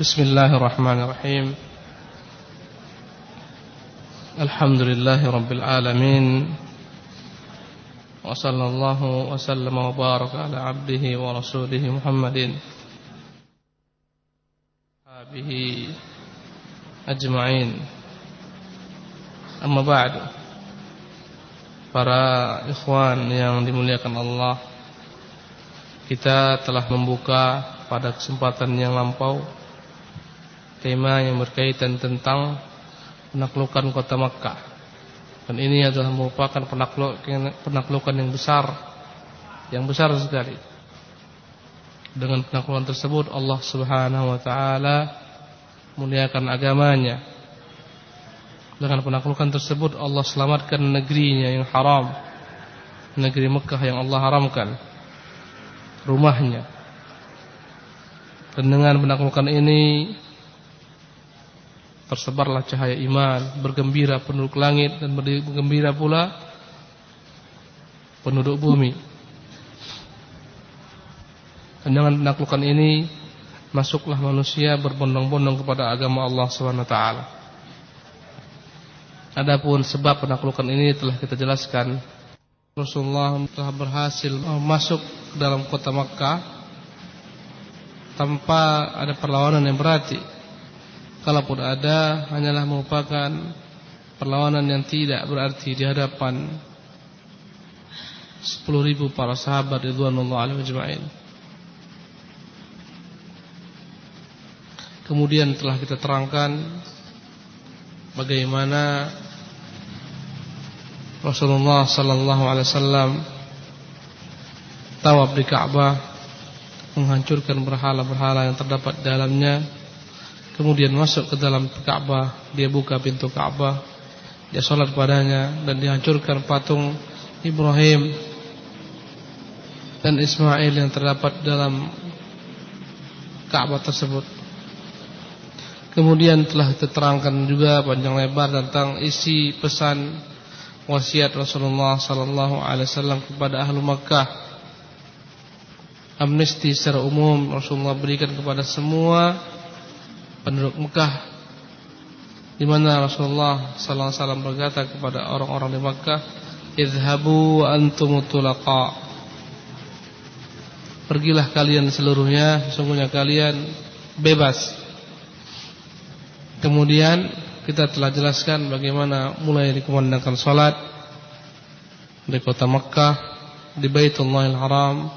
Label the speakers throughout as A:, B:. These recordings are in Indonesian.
A: بسم الله الرحمن الرحيم الحمد لله رب العالمين وصلى الله وسلم وبارك على عبده ورسوله محمد به أجمعين أما بعد para ikhwan yang dimuliakan Allah kita telah membuka pada kesempatan yang lampau tema yang berkaitan tentang penaklukan kota Makkah. Dan ini adalah merupakan penaklukan yang besar, yang besar sekali. Dengan penaklukan tersebut Allah Subhanahu wa taala muliakan agamanya. Dengan penaklukan tersebut Allah selamatkan negerinya yang haram. Negeri Mekah yang Allah haramkan. Rumahnya. Dan dengan penaklukan ini tersebarlah cahaya iman, bergembira penduduk langit dan bergembira pula penduduk bumi. Dan dengan penaklukan ini masuklah manusia berbondong-bondong kepada agama Allah Swt. Adapun sebab penaklukan ini telah kita jelaskan. Rasulullah telah berhasil masuk ke dalam kota Makkah tanpa ada perlawanan yang berarti kalaupun ada hanyalah merupakan perlawanan yang tidak berarti di hadapan 10 ribu para sahabat ridwanullah alaihi majma'in. Kemudian telah kita terangkan bagaimana Rasulullah sallallahu alaihi wasallam tawaf di Ka'bah menghancurkan berhala-berhala yang terdapat dalamnya Kemudian masuk ke dalam Ka'bah, dia buka pintu Ka'bah, dia sholat padanya dan dihancurkan patung Ibrahim dan Ismail yang terdapat dalam Ka'bah tersebut. Kemudian telah diterangkan juga panjang lebar tentang isi pesan wasiat Rasulullah sallallahu alaihi wasallam kepada ahlu Makkah. Amnesti secara umum Rasulullah berikan kepada semua penduduk Mekah di mana Rasulullah sallallahu alaihi wasallam berkata kepada orang-orang di Mekah, "Idhabu antum tulaqa." Pergilah kalian seluruhnya, sesungguhnya kalian bebas. Kemudian kita telah jelaskan bagaimana mulai dikumandangkan salat di kota Mekah, di Baitullahil Haram,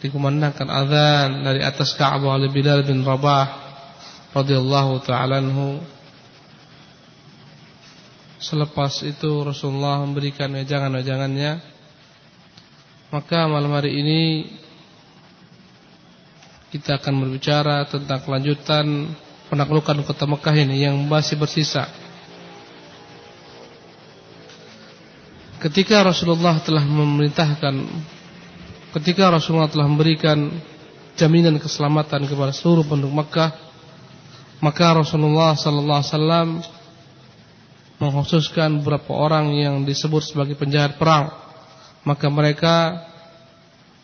A: dikumandangkan azan dari atas Ka'bah oleh Bilal bin Rabah radhiyallahu taala anhu. Selepas itu Rasulullah memberikan wejangan-wejangannya. Maka malam hari ini Kita akan berbicara tentang kelanjutan Penaklukan kota Mekah ini Yang masih bersisa. Ketika Rasulullah telah memerintahkan Ketika Rasulullah telah memberikan Jaminan keselamatan kepada seluruh penduduk Mekah maka Rasulullah sallallahu alaihi wasallam mengkhususkan beberapa orang yang disebut sebagai penjahat perang. Maka mereka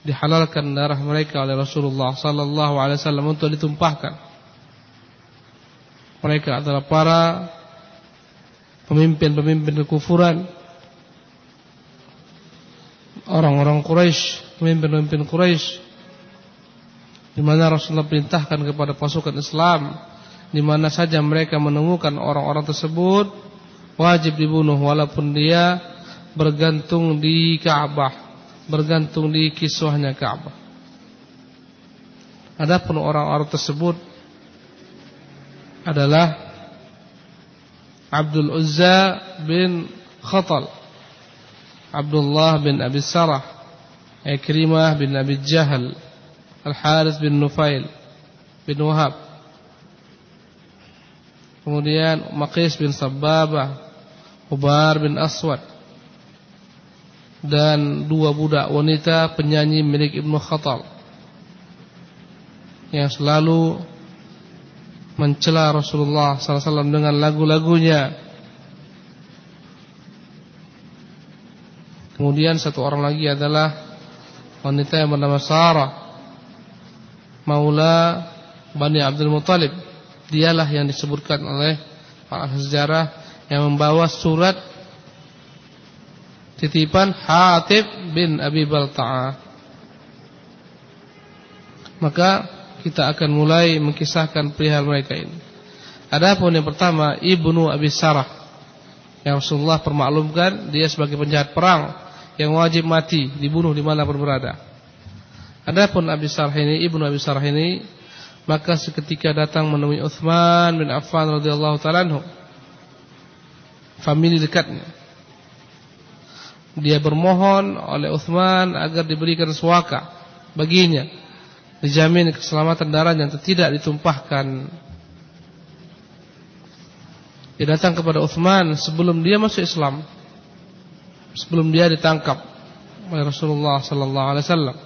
A: dihalalkan darah mereka oleh Rasulullah sallallahu alaihi wasallam untuk ditumpahkan. Mereka adalah para pemimpin-pemimpin kekufuran orang-orang Quraisy, pemimpin-pemimpin Quraisy di mana Rasulullah perintahkan kepada pasukan Islam di mana saja mereka menemukan orang-orang tersebut wajib dibunuh walaupun dia bergantung di Ka'bah, bergantung di kiswahnya Ka'bah. Adapun orang-orang tersebut adalah Abdul Uzza bin Khatal, Abdullah bin Abi Sarah, Ikrimah bin Abi Jahal, Al-Harith bin Nufail bin Wahab, Kemudian Maqis bin Sababah, Ubar bin Aswad dan dua budak wanita penyanyi milik Ibnu Khattab yang selalu mencela Rasulullah SAW dengan lagu-lagunya. Kemudian satu orang lagi adalah wanita yang bernama Sarah, Maula Bani Abdul Muthalib. Dialah yang disebutkan oleh para sejarah yang membawa surat titipan Hatib bin Abi Balta'ah. Maka kita akan mulai mengkisahkan perihal mereka ini. Adapun yang pertama Ibnu Abi Sarah yang Rasulullah permaklumkan dia sebagai penjahat perang yang wajib mati dibunuh di mana pun berada. Adapun Abi Sarah ini Ibnu Abi Sarah ini maka seketika datang menemui Uthman bin Affan radhiyallahu taala. Famili dekatnya. Dia bermohon oleh Uthman agar diberikan suaka baginya. Dijamin keselamatan darah yang tidak ditumpahkan. Dia datang kepada Uthman sebelum dia masuk Islam. Sebelum dia ditangkap oleh Rasulullah sallallahu alaihi wasallam.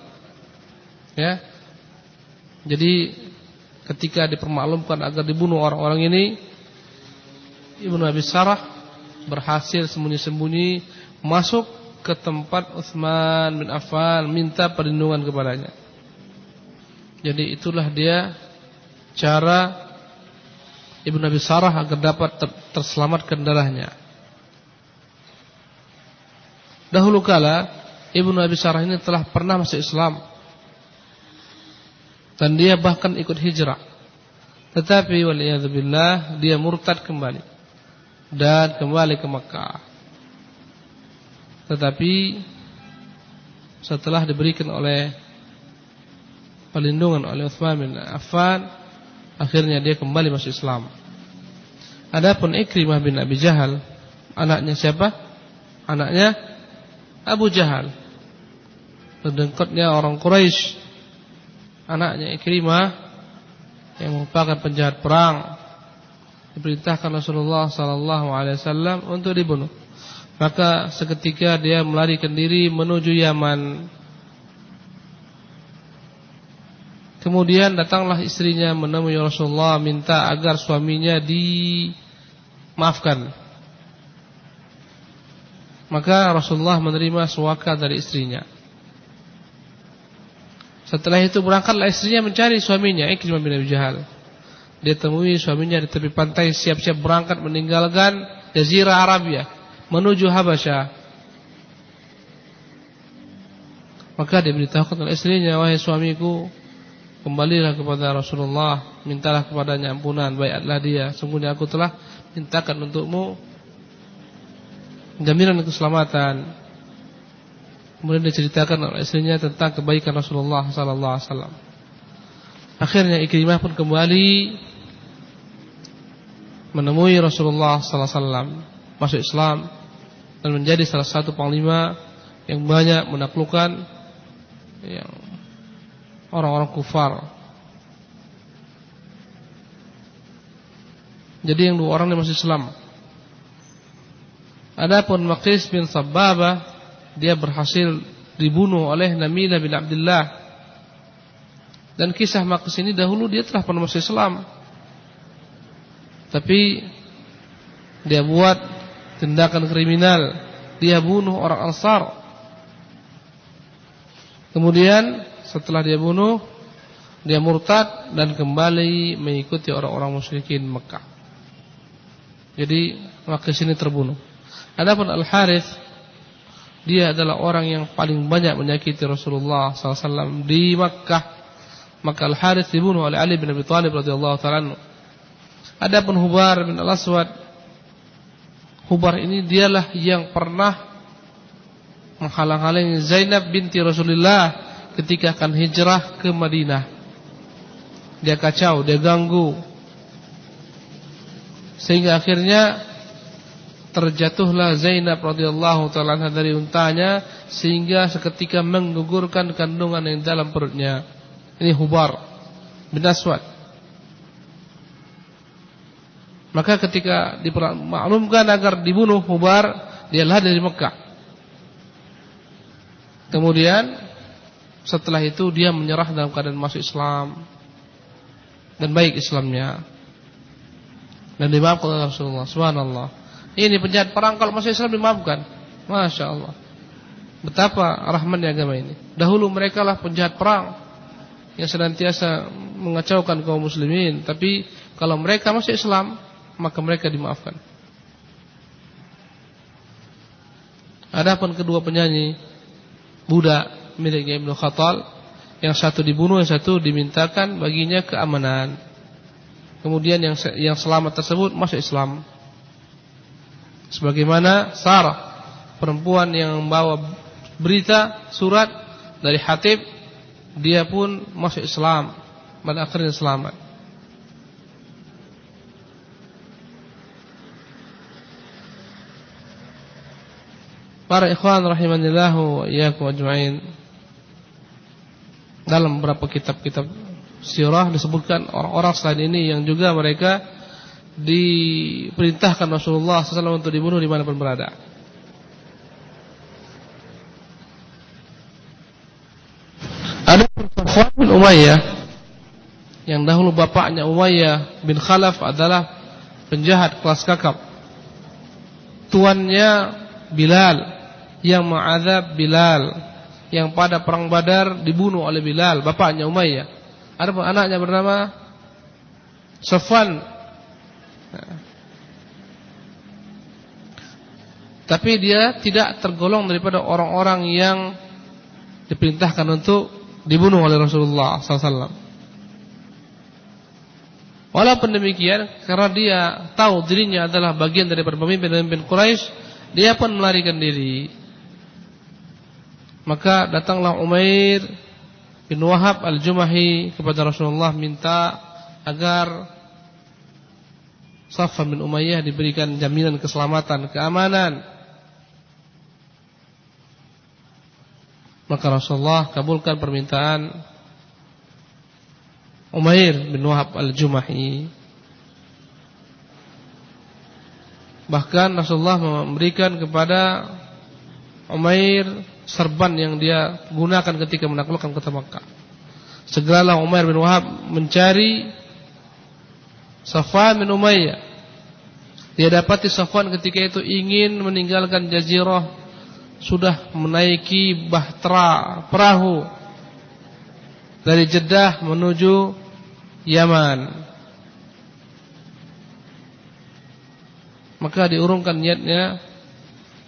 A: Ya. Jadi ketika dipermaklumkan agar dibunuh orang-orang ini Ibnu Abi Sarah berhasil sembunyi-sembunyi masuk ke tempat Utsman bin Affan minta perlindungan kepadanya. Jadi itulah dia cara Ibnu Abi Sarah agar dapat ter terselamatkan darahnya. Dahulu kala Ibnu Abi Sarah ini telah pernah masuk Islam dan dia bahkan ikut hijrah. Tetapi waliyadzubillah dia murtad kembali dan kembali ke Makkah. Tetapi setelah diberikan oleh perlindungan oleh Utsman bin Affan, akhirnya dia kembali masuk Islam. Adapun Ikrimah bin Abi Jahal, anaknya siapa? Anaknya Abu Jahal. Pendengkotnya orang Quraisy anaknya Ikrimah yang merupakan penjahat perang diperintahkan Rasulullah sallallahu alaihi wasallam untuk dibunuh. Maka seketika dia melarikan diri menuju Yaman. Kemudian datanglah istrinya menemui Rasulullah minta agar suaminya dimaafkan. Maka Rasulullah menerima suaka dari istrinya. Setelah itu berangkatlah istrinya mencari suaminya Ikrimah bin Abi Jahal. Dia temui suaminya di tepi pantai siap-siap berangkat meninggalkan Jazirah Arabia menuju Habasyah. Maka dia beritahukan oleh istrinya, wahai suamiku, kembalilah kepada Rasulullah, mintalah kepadanya ampunan, baiklah dia. Sungguhnya aku telah mintakan untukmu jaminan keselamatan. Kemudian diceritakan oleh istrinya tentang kebaikan Rasulullah sallallahu alaihi wasallam. Akhirnya Ikrimah pun kembali menemui Rasulullah sallallahu alaihi wasallam, masuk Islam dan menjadi salah satu panglima yang banyak menaklukkan yang orang-orang kufar. Jadi yang dua orang ini masih Islam. Adapun Maqis bin Sabbabah dia berhasil dibunuh oleh Namilah bin Abdullah. Dan kisah Maqis ini dahulu dia telah pernah masuk Islam. Tapi dia buat tindakan kriminal, dia bunuh orang Ansar. Kemudian setelah dia bunuh, dia murtad dan kembali mengikuti orang-orang musyrikin Mekah. Jadi Maqis ini terbunuh. Adapun Al-Harith dia adalah orang yang paling banyak menyakiti Rasulullah SAW di Makkah. Maka Al-Harith dibunuh oleh Ali bin Abi Thalib radhiyallahu taala. Adapun Hubar bin Al-Aswad Hubar ini dialah yang pernah menghalang-halangi Zainab binti Rasulullah ketika akan hijrah ke Madinah. Dia kacau, dia ganggu. Sehingga akhirnya terjatuhlah Zainab radhiyallahu taala dari untanya sehingga seketika menggugurkan kandungan yang dalam perutnya. Ini Hubar bin Aswad. Maka ketika dimaklumkan agar dibunuh Hubar, dia lari dari Mekah. Kemudian setelah itu dia menyerah dalam keadaan masuk Islam dan baik Islamnya dan dimaafkan oleh Rasulullah subhanallah ini penjahat perang kalau masuk Islam dimaafkan. Masya Allah. Betapa rahman agama ini. Dahulu mereka lah penjahat perang yang senantiasa mengacaukan kaum muslimin, tapi kalau mereka masuk Islam, maka mereka dimaafkan. Adapun kedua penyanyi budak milik Ibnu Khattal, yang satu dibunuh, yang satu dimintakan baginya keamanan. Kemudian yang yang selamat tersebut masuk Islam. Sebagaimana Sarah, perempuan yang membawa berita surat dari Hatib, dia pun masuk Islam, pada akhirnya selamat. Para ikhwan rahimanillahu wa iyyakum ajma'in. Dalam beberapa kitab-kitab sirah disebutkan orang-orang selain ini yang juga mereka diperintahkan Rasulullah SAW untuk dibunuh di mana pun berada. Ada Safwan bin Umayyah yang dahulu bapaknya Umayyah bin Khalaf adalah penjahat kelas kakap. Tuannya Bilal yang mengazab Bilal yang pada perang Badar dibunuh oleh Bilal bapaknya Umayyah ada pun anaknya bernama Safwan tapi dia tidak tergolong daripada orang-orang yang diperintahkan untuk dibunuh oleh Rasulullah SAW. Walaupun demikian, karena dia tahu dirinya adalah bagian daripada pemimpin-pemimpin Quraisy, dia pun melarikan diri. Maka datanglah Umair bin Wahab al-Jumahi kepada Rasulullah minta agar Safwan bin Umayyah diberikan jaminan keselamatan, keamanan. Maka Rasulullah kabulkan permintaan Umair bin Wahab al-Jumahi. Bahkan Rasulullah memberikan kepada Umair serban yang dia gunakan ketika menaklukkan kota Makkah. Segeralah Umar bin Wahab mencari Safwan bin Umayyah. Dia dapati Safwan ketika itu ingin meninggalkan jazirah sudah menaiki bahtera perahu dari Jeddah menuju Yaman. Maka diurungkan niatnya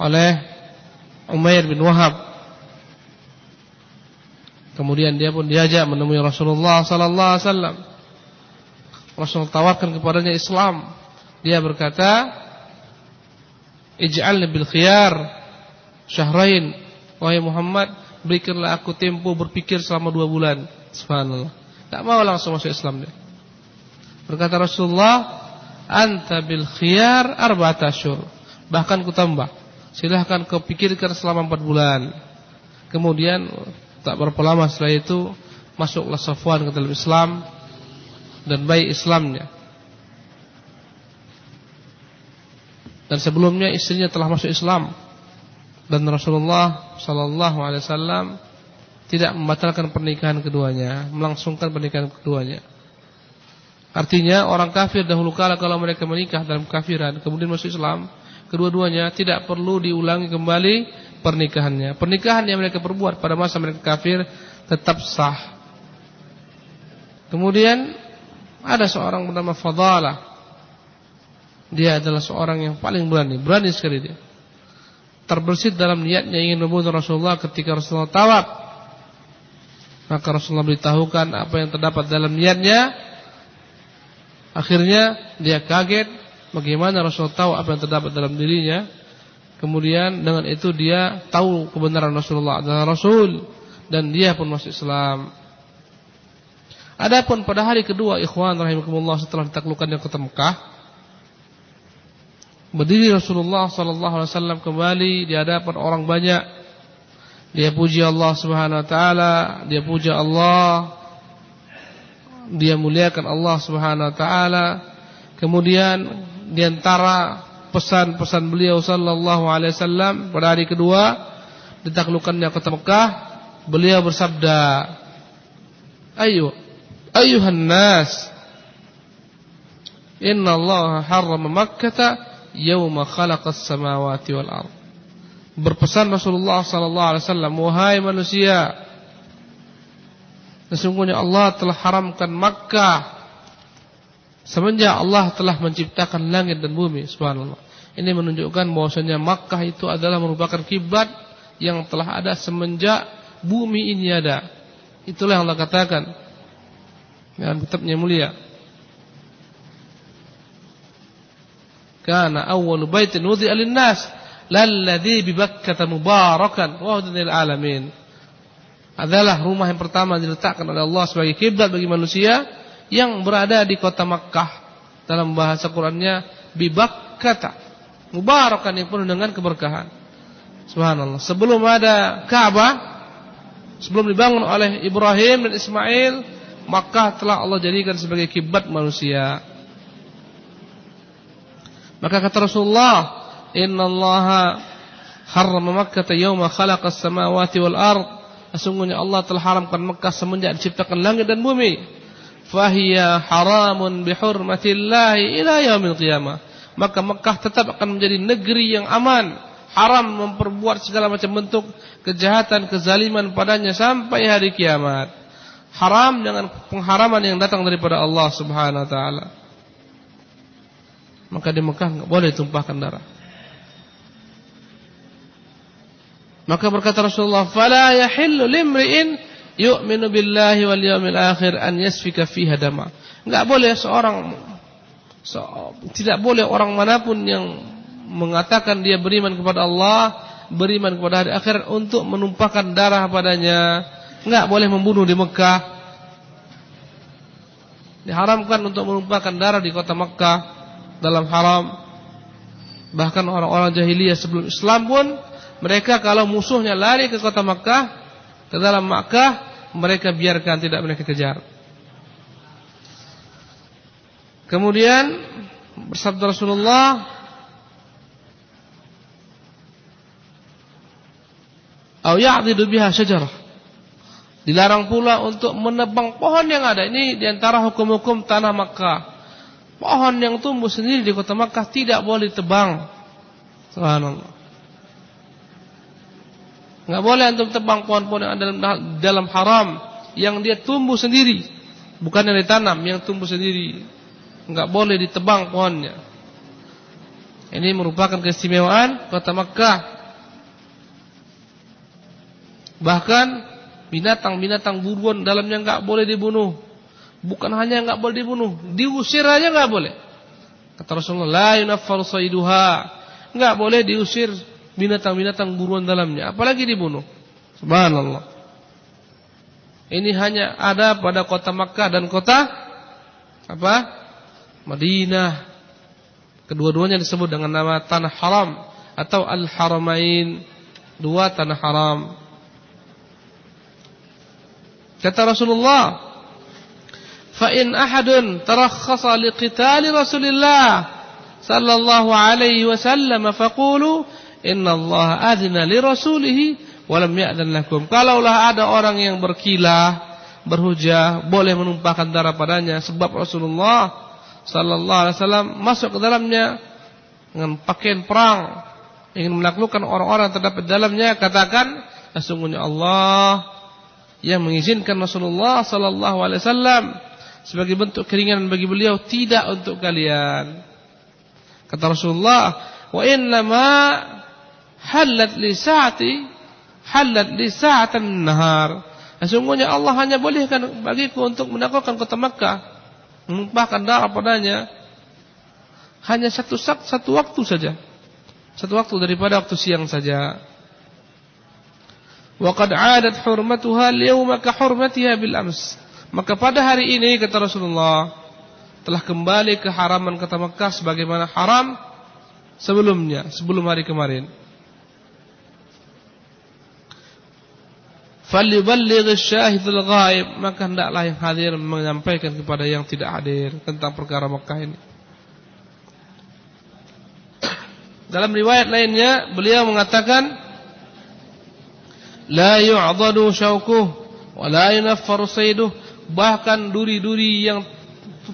A: oleh Umair bin Wahab Kemudian dia pun diajak menemui Rasulullah sallallahu alaihi wasallam. Rasul tawarkan kepadanya Islam. Dia berkata, "Ij'alni bil khiyar syahrain." Wahai Muhammad, berikanlah aku tempo berpikir selama dua bulan. Subhanallah. Tak mau langsung masuk Islam dia. Berkata Rasulullah, "Anta bil khiyar arba'at asyhur." Bahkan ku tambah. Silahkan kau pikirkan selama empat bulan. Kemudian Tak berapa lama setelah itu masuklah Safwan ke dalam Islam dan baik Islamnya. Dan sebelumnya istrinya telah masuk Islam dan Rasulullah sallallahu alaihi wasallam tidak membatalkan pernikahan keduanya, melangsungkan pernikahan keduanya. Artinya orang kafir dahulu kala kalau mereka menikah dalam kafiran kemudian masuk Islam, kedua-duanya tidak perlu diulangi kembali pernikahannya. Pernikahan yang mereka perbuat pada masa mereka kafir tetap sah. Kemudian ada seorang bernama Fadalah. Dia adalah seorang yang paling berani, berani sekali dia. Terbersit dalam niatnya ingin membunuh Rasulullah ketika Rasulullah tawaf. Maka Rasulullah beritahukan apa yang terdapat dalam niatnya. Akhirnya dia kaget bagaimana Rasulullah tahu apa yang terdapat dalam dirinya. Kemudian dengan itu dia tahu kebenaran Rasulullah adalah Rasul dan dia pun masuk Islam. Adapun pada hari kedua ikhwan rahimakumullah setelah ditaklukkannya kota Mekah berdiri Rasulullah sallallahu alaihi wasallam kembali di hadapan orang banyak. Dia puji Allah Subhanahu wa taala, dia puji Allah. Dia muliakan Allah Subhanahu wa taala. Kemudian di antara pesan-pesan beliau sallallahu alaihi wasallam pada hari kedua ditaklukkannya kota Mekah, beliau bersabda, "Ayo, ayuhan nas, inna Allah harrama Makkah yawma khalaqas samawati wal ard." Berpesan Rasulullah sallallahu alaihi wasallam, "Wahai manusia, Sesungguhnya Allah telah haramkan Makkah semenjak Allah telah menciptakan langit dan bumi. Subhanallah. Ini menunjukkan bahwasanya Makkah itu adalah merupakan kiblat yang telah ada semenjak bumi ini ada. Itulah yang Allah katakan dalam kitabnya mulia. Kana awwalu baitin wudi'a lin-nas lalladzi bi Bakkah mubarakan wa alamin adalah rumah yang pertama diletakkan oleh Allah sebagai kiblat bagi manusia yang berada di kota Makkah. Dalam bahasa Qur'annya bibakkata. Mubarakan yang penuh dengan keberkahan. Subhanallah. Sebelum ada Ka'bah, sebelum dibangun oleh Ibrahim dan Ismail, Makkah telah Allah jadikan sebagai kiblat manusia. Maka kata Rasulullah, "Inna Allah harrama Makkah yawma khalaqas samawati wal ard." Sesungguhnya Allah telah haramkan Mekah semenjak diciptakan langit dan bumi. Fahiya haramun bihurmatillahi ila yaumil qiyamah. Maka Mekah tetap akan menjadi negeri yang aman. Haram memperbuat segala macam bentuk kejahatan, kezaliman padanya sampai hari kiamat. Haram dengan pengharaman yang datang daripada Allah Subhanahu wa taala. Maka di Mekah enggak boleh tumpahkan darah. Maka berkata Rasulullah, "Fala yahillu limri'in yu'minu billahi wal yawmil akhir an yasfika fiha dama." Enggak boleh seorang so, tidak boleh orang mana pun yang mengatakan dia beriman kepada Allah, beriman kepada hari akhir untuk menumpahkan darah padanya. Enggak boleh membunuh di Mekah. Diharamkan untuk menumpahkan darah di kota Mekah dalam haram. Bahkan orang-orang jahiliyah sebelum Islam pun mereka kalau musuhnya lari ke kota Makkah, ke dalam Makkah, mereka biarkan tidak mereka kejar. Kemudian bersabda Rasulullah Au ya'didu biha syajarah. Dilarang pula untuk menebang pohon yang ada. Ini di antara hukum-hukum tanah Makkah. Pohon yang tumbuh sendiri di kota Makkah tidak boleh ditebang. Subhanallah. Enggak boleh antum tebang pohon-pohon yang ada dalam, dalam haram yang dia tumbuh sendiri, bukan yang ditanam, yang tumbuh sendiri. Enggak boleh ditebang pohonnya. Ini merupakan keistimewaan kota Makkah. Bahkan binatang-binatang buruan dalamnya enggak boleh dibunuh. Bukan hanya enggak boleh dibunuh, diusir aja enggak boleh. Kata Rasulullah, la yunaffaru. Enggak boleh diusir binatang-binatang buruan dalamnya, apalagi dibunuh. Subhanallah. Ini hanya ada pada kota Makkah dan kota apa? Madinah. Kedua-duanya disebut dengan nama tanah haram atau al-haramain, dua tanah haram. Kata Rasulullah, "Fa in ahadun tarakhasa liqitali Rasulillah sallallahu alaihi wasallam faqulu Allah adina li rasulihi walam ya'dan lakum. Kalaulah ada orang yang berkilah, berhujah, boleh menumpahkan darah padanya sebab Rasulullah sallallahu alaihi wasallam masuk ke dalamnya dengan pakaian perang, ingin menaklukkan orang-orang terdapat dalamnya, katakan sesungguhnya Allah yang mengizinkan Rasulullah sallallahu alaihi wasallam sebagai bentuk keringanan bagi beliau tidak untuk kalian. Kata Rasulullah, wa inna ma halat li sa'ati halat li sa'atan nahar. Sesungguhnya Allah hanya bolehkan bagiku untuk menaklukkan kota Makkah, menumpahkan darah padanya hanya satu satu waktu saja. Satu waktu daripada waktu siang saja. Wa qad 'adat hurmatuha al-yawma ka hurmatiha bil ams. Maka pada hari ini kata Rasulullah telah kembali ke haraman kota Makkah sebagaimana haram sebelumnya, sebelum hari kemarin. Falyuballigh syahidul ghaib, maka hendaklah yang hadir menyampaikan kepada yang tidak hadir tentang perkara Mekah ini. Dalam riwayat lainnya beliau mengatakan yu'dadu syaukuh wa la yunaffaru sayduh bahkan duri-duri yang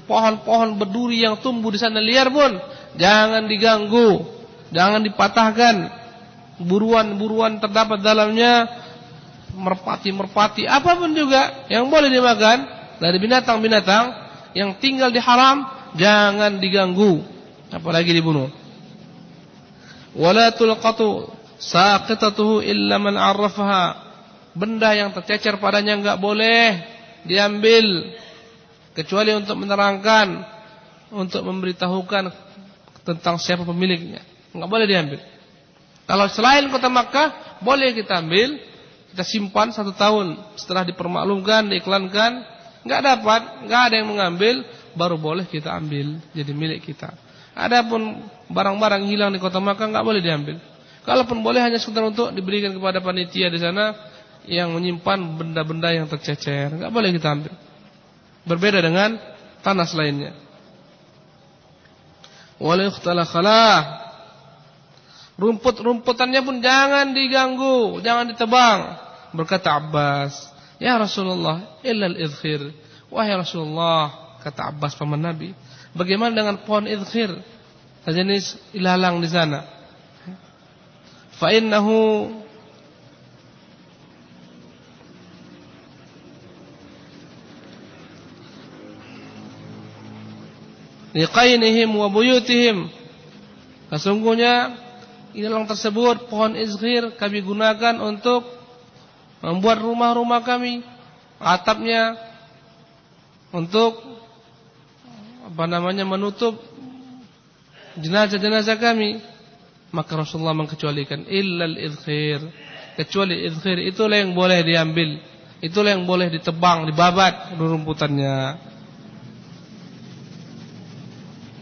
A: pohon-pohon berduri yang tumbuh di sana liar pun jangan diganggu, jangan dipatahkan. Buruan-buruan terdapat dalamnya merpati-merpati, apa pun juga yang boleh dimakan dari binatang-binatang yang tinggal di haram jangan diganggu, apalagi dibunuh. Wala tulqatu saqitatuhu illa man 'arrafaha. Benda yang tercecer padanya enggak boleh diambil kecuali untuk menerangkan, untuk memberitahukan tentang siapa pemiliknya. Enggak boleh diambil. Kalau selain kota Makkah boleh kita ambil, kita simpan satu tahun setelah dipermaklumkan, diiklankan, enggak dapat, enggak ada yang mengambil, baru boleh kita ambil jadi milik kita. Adapun barang-barang hilang di kota Makkah enggak boleh diambil. Kalaupun boleh hanya sekedar untuk diberikan kepada panitia di sana yang menyimpan benda-benda yang tercecer, enggak boleh kita ambil. Berbeda dengan tanah lainnya. Khalah Rumput-rumputannya pun jangan diganggu, jangan ditebang. Berkata Abbas, "Ya Rasulullah, illal idkhir." Wahai Rasulullah, kata Abbas paman Nabi, bagaimana dengan pohon idkhir? Sejenis ilalang di sana. Innahu liqainihim wa buyutihim. Sesungguhnya ilalang tersebut pohon izhir kami gunakan untuk membuat rumah-rumah kami, atapnya untuk apa namanya menutup jenazah-jenazah kami. Maka Rasulullah mengkecualikan illal izhir. Kecuali izhir itulah yang boleh diambil. Itulah yang boleh ditebang, dibabat rumputannya.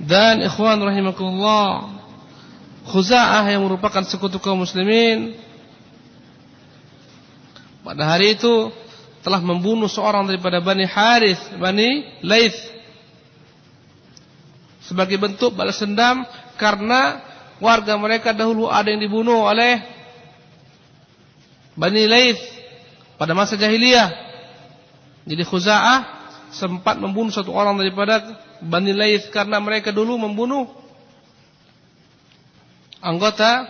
A: Dan ikhwan rahimakumullah Khuza'ah yang merupakan sekutu kaum muslimin pada hari itu telah membunuh seorang daripada Bani Harith, Bani Laith sebagai bentuk balas dendam karena warga mereka dahulu ada yang dibunuh oleh Bani Laith pada masa jahiliyah. Jadi Khuza'ah sempat membunuh satu orang daripada Bani Laith karena mereka dulu membunuh anggota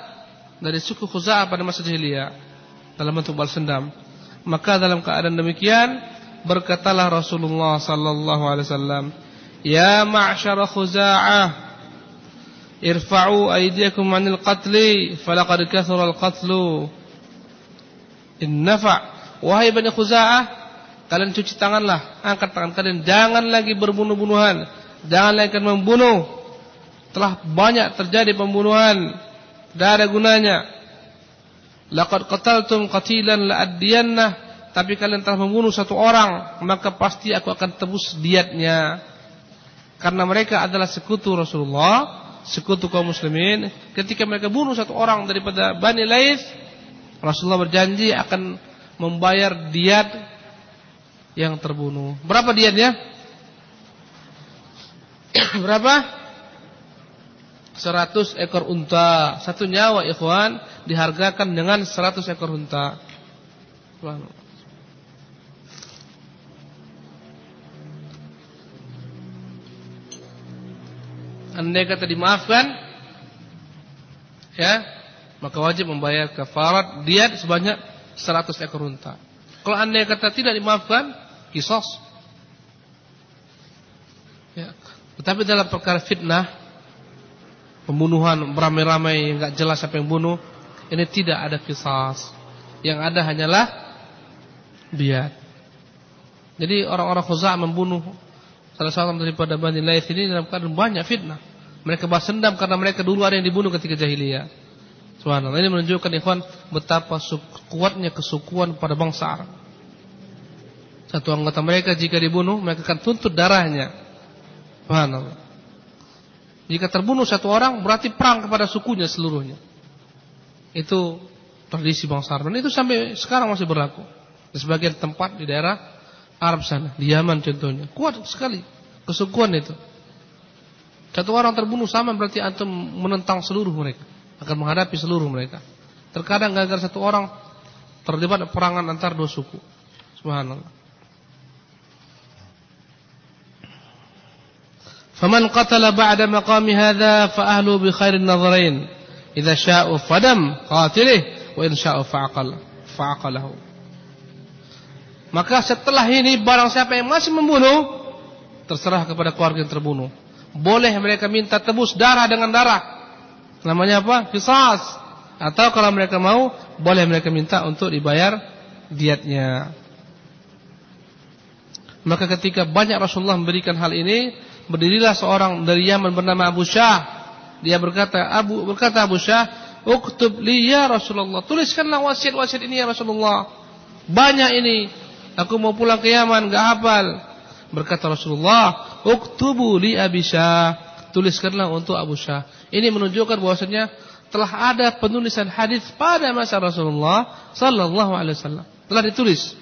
A: dari suku Khuza'ah pada masa jahiliyah dalam bentuk balas dendam. Maka dalam keadaan demikian berkatalah Rasulullah sallallahu alaihi wasallam, "Ya ma'syara Khuza'ah, irfa'u aydiyakum 'anil qatli, falaqad kathura al-qatlu." Innafa' wahai Bani Khuza'ah, kalian cuci tanganlah, angkat tangan kalian, jangan lagi berbunuh-bunuhan, jangan lagi membunuh. Telah banyak terjadi pembunuhan tidak ada gunanya. Laqad qataltum qatilan la'addiyanna tapi kalian telah membunuh satu orang maka pasti aku akan tebus diatnya. Karena mereka adalah sekutu Rasulullah sekutu kaum muslimin ketika mereka bunuh satu orang daripada Bani Laith Rasulullah berjanji akan membayar diat yang terbunuh berapa diatnya berapa 100 ekor unta. Satu nyawa ikhwan dihargakan dengan 100 ekor unta. Andai kata dimaafkan ya, maka wajib membayar kafarat diat sebanyak 100 ekor unta. Kalau andai kata tidak dimaafkan, kisos. Ya. Tetapi dalam perkara fitnah pembunuhan beramai-ramai yang enggak jelas siapa yang bunuh, ini tidak ada kisas. Yang ada hanyalah biat. Jadi orang-orang Khuza'ah membunuh salah satu daripada Bani Laith ini dalam keadaan banyak fitnah. Mereka balas dendam karena mereka dulu ada yang dibunuh ketika jahiliyah. Subhanallah. Ini menunjukkan ikhwan betapa kuatnya kesukuan pada bangsa Arab. Satu anggota mereka jika dibunuh mereka akan tuntut darahnya. Subhanallah. Jika terbunuh satu orang berarti perang kepada sukunya seluruhnya. Itu tradisi bangsa Arab. Dan itu sampai sekarang masih berlaku. Di sebagian tempat di daerah Arab sana, di Yaman contohnya. Kuat sekali kesukuan itu. Satu orang terbunuh sama berarti antum menentang seluruh mereka, akan menghadapi seluruh mereka. Terkadang gagal satu orang terlibat perangan antar dua suku. Subhanallah. Faman qatala ba'da maqami hadha fa ahlu bi khairin nadharain. Idza sya'u fadam qatilih wa in sya'u fa'aqal fa'aqalahu. Maka setelah ini barang siapa yang masih membunuh terserah kepada keluarga yang terbunuh. Boleh mereka minta tebus darah dengan darah. Namanya apa? Qisas. Atau kalau mereka mau, boleh mereka minta untuk dibayar diatnya. Maka ketika banyak Rasulullah memberikan hal ini, berdirilah seorang dari Yaman bernama Abu Syah. Dia berkata, Abu berkata Abu Syah, "Uktub li ya Rasulullah." Tuliskanlah wasiat-wasiat ini ya Rasulullah. Banyak ini Aku mau pulang ke Yaman, enggak hafal. Berkata Rasulullah, "Uktubu li Abi Syah." Tuliskanlah untuk Abu Syah. Ini menunjukkan bahwasanya telah ada penulisan hadis pada masa Rasulullah sallallahu alaihi wasallam. Telah ditulis.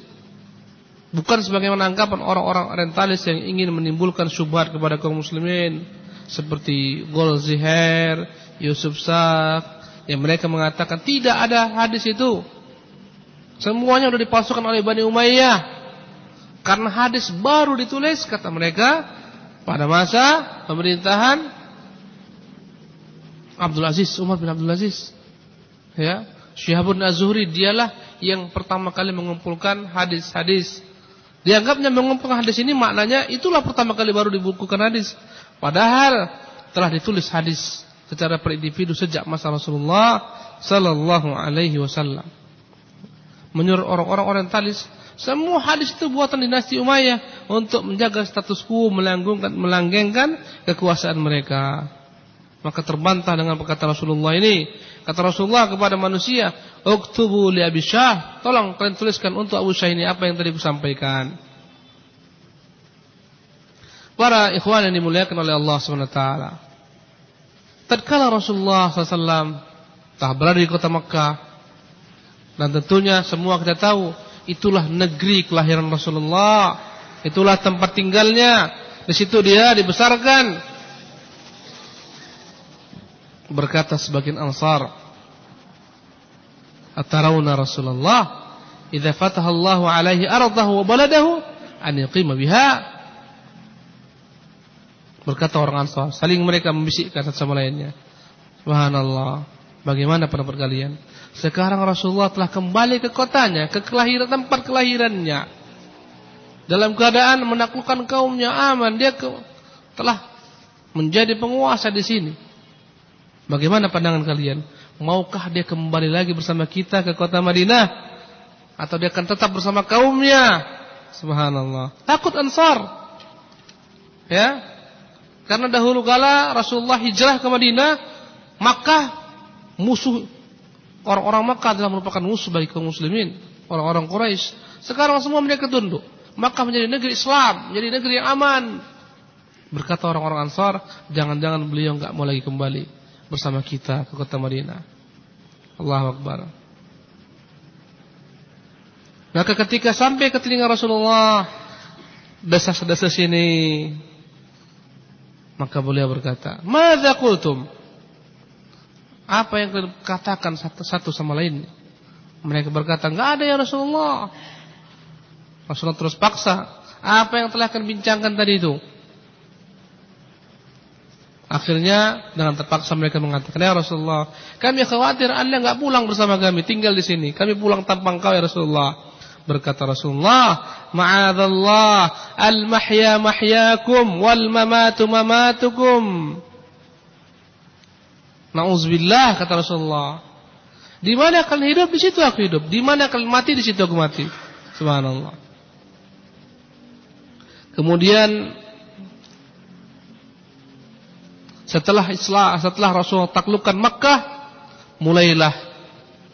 A: Bukan sebagaimana anggapan orang-orang orientalis yang ingin menimbulkan syubhat kepada kaum muslimin seperti Golziher, Yusuf Sak yang mereka mengatakan tidak ada hadis itu. Semuanya sudah dipalsukan oleh Bani Umayyah. Karena hadis baru ditulis kata mereka pada masa pemerintahan Abdul Aziz, Umar bin Abdul Aziz. Ya, Syihabun Az-Zuhri dialah yang pertama kali mengumpulkan hadis-hadis. Dianggapnya mengumpulkan hadis ini maknanya itulah pertama kali baru dibukukan hadis. Padahal telah ditulis hadis secara per individu sejak masa Rasulullah sallallahu alaihi wasallam menyuruh orang-orang orientalis semua hadis itu buatan dinasti Umayyah untuk menjaga status quo, melanggengkan melanggengkan kekuasaan mereka. Maka terbantah dengan perkataan Rasulullah ini. Kata Rasulullah kepada manusia, "Uktubu li Abi Syah." Tolong kalian tuliskan untuk Abu Syah ini apa yang tadi sampaikan. Para ikhwan yang dimuliakan oleh Allah SWT. Tatkala Rasulullah SAW telah berada di kota Makkah, dan tentunya semua kita tahu itulah negeri kelahiran Rasulullah. Itulah tempat tinggalnya. Di situ dia dibesarkan. Berkata sebagian Ansar, "Atarawna Rasulullah idza fataha alaihi ardahu wa baladahu an biha?" Berkata orang Ansar, saling mereka membisikkan satu sama lainnya. Subhanallah, bagaimana pendapat kalian? Sekarang Rasulullah telah kembali ke kotanya, ke kelahiran tempat kelahirannya. Dalam keadaan menaklukkan kaumnya aman, dia ke, telah menjadi penguasa di sini. Bagaimana pandangan kalian? Maukah dia kembali lagi bersama kita ke kota Madinah atau dia akan tetap bersama kaumnya? Subhanallah. Takut Ansar. Ya. Karena dahulu kala Rasulullah hijrah ke Madinah, Makkah musuh Orang-orang Makkah adalah merupakan musuh bagi kaum muslimin, orang-orang Quraisy. Sekarang semua mereka tunduk. Makkah menjadi negeri Islam, menjadi negeri yang aman. Berkata orang-orang Ansar, jangan-jangan beliau enggak mau lagi kembali bersama kita ke kota Madinah. Allahu Akbar. Maka ketika sampai ke telinga Rasulullah desas-desus ini maka beliau berkata, "Madza qultum?" Apa yang katakan satu, sama lain? Mereka berkata, enggak ada ya Rasulullah. Rasulullah terus paksa. Apa yang telah kalian bincangkan tadi itu? Akhirnya dengan terpaksa mereka mengatakan, ya Rasulullah, kami khawatir Anda enggak pulang bersama kami, tinggal di sini. Kami pulang tanpa engkau ya Rasulullah. Berkata Rasulullah, Ma'adallah, al-mahya mahyakum, wal mamatu mamatukum. Nauzubillah kata Rasulullah. Di mana kalian hidup di situ aku hidup. Di mana kalian mati di situ aku mati. Subhanallah. Kemudian setelah Islam, setelah Rasul taklukkan Makkah, mulailah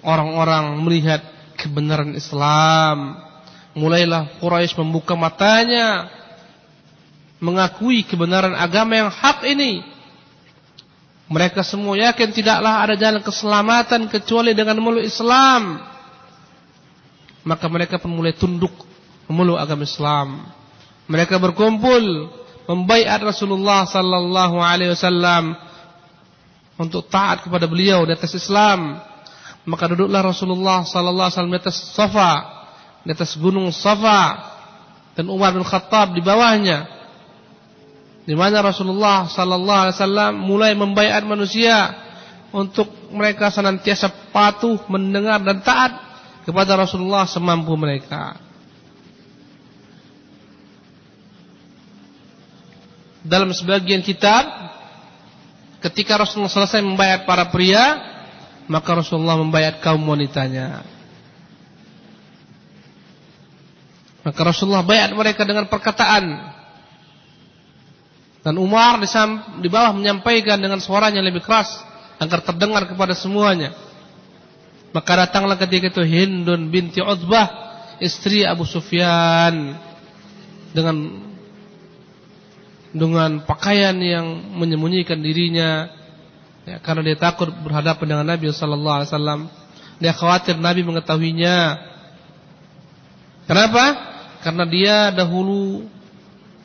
A: orang-orang melihat kebenaran Islam. Mulailah Quraisy membuka matanya mengakui kebenaran agama yang hak ini mereka semua yakin tidaklah ada jalan keselamatan kecuali dengan memeluk Islam. Maka mereka pun mulai tunduk memeluk agama Islam. Mereka berkumpul membaiat Rasulullah sallallahu alaihi wasallam untuk taat kepada beliau di atas Islam. Maka duduklah Rasulullah sallallahu alaihi wasallam di atas Safa, di atas gunung Safa dan Umar bin Khattab di bawahnya di mana Rasulullah sallallahu alaihi wasallam mulai membayar manusia untuk mereka senantiasa patuh mendengar dan taat kepada Rasulullah semampu mereka. Dalam sebagian kitab ketika Rasulullah selesai membayar para pria, maka Rasulullah membayar kaum wanitanya. Maka Rasulullah bayar mereka dengan perkataan dan Umar di bawah menyampaikan dengan suaranya lebih keras agar terdengar kepada semuanya. Maka datanglah ketika itu Hindun binti Utbah, istri Abu Sufyan dengan dengan pakaian yang menyembunyikan dirinya ya, karena dia takut berhadapan dengan Nabi sallallahu alaihi wasallam. Dia khawatir Nabi mengetahuinya. Kenapa? Karena dia dahulu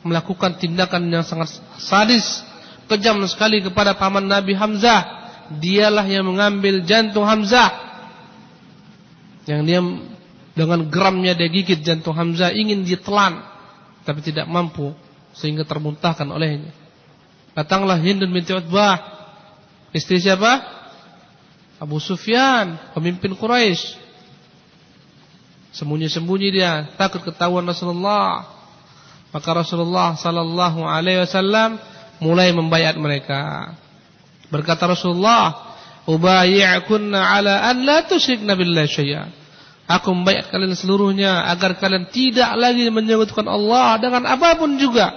A: melakukan tindakan yang sangat sadis, kejam sekali kepada paman Nabi Hamzah. Dialah yang mengambil jantung Hamzah. Yang dia dengan geramnya dia gigit jantung Hamzah ingin ditelan tapi tidak mampu sehingga termuntahkan olehnya. Datanglah Hindun binti Utbah. Istri siapa? Abu Sufyan, pemimpin Quraisy. Sembunyi-sembunyi dia, takut ketahuan Rasulullah. Maka Rasulullah sallallahu alaihi wasallam mulai membayar mereka. Berkata Rasulullah, "Ubayyi'kunna ala an la tusyrikna billahi syai'a." Aku membayar kalian seluruhnya agar kalian tidak lagi menyebutkan Allah dengan apa pun juga.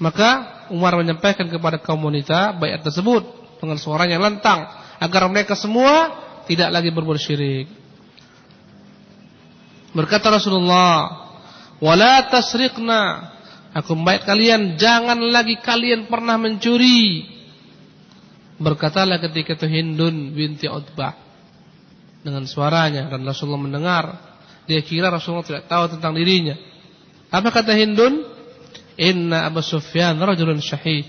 A: Maka Umar menyampaikan kepada kaum wanita bayat tersebut dengan suara yang lantang agar mereka semua tidak lagi berbuat syirik. Berkata Rasulullah, "Wala tasriqna." Aku membayat kalian jangan lagi kalian pernah mencuri. Berkatalah ketika itu Hindun binti Utbah dengan suaranya dan Rasulullah mendengar. Dia kira Rasulullah tidak tahu tentang dirinya. Apa kata Hindun? Inna Abu Sufyan rajulun syahih.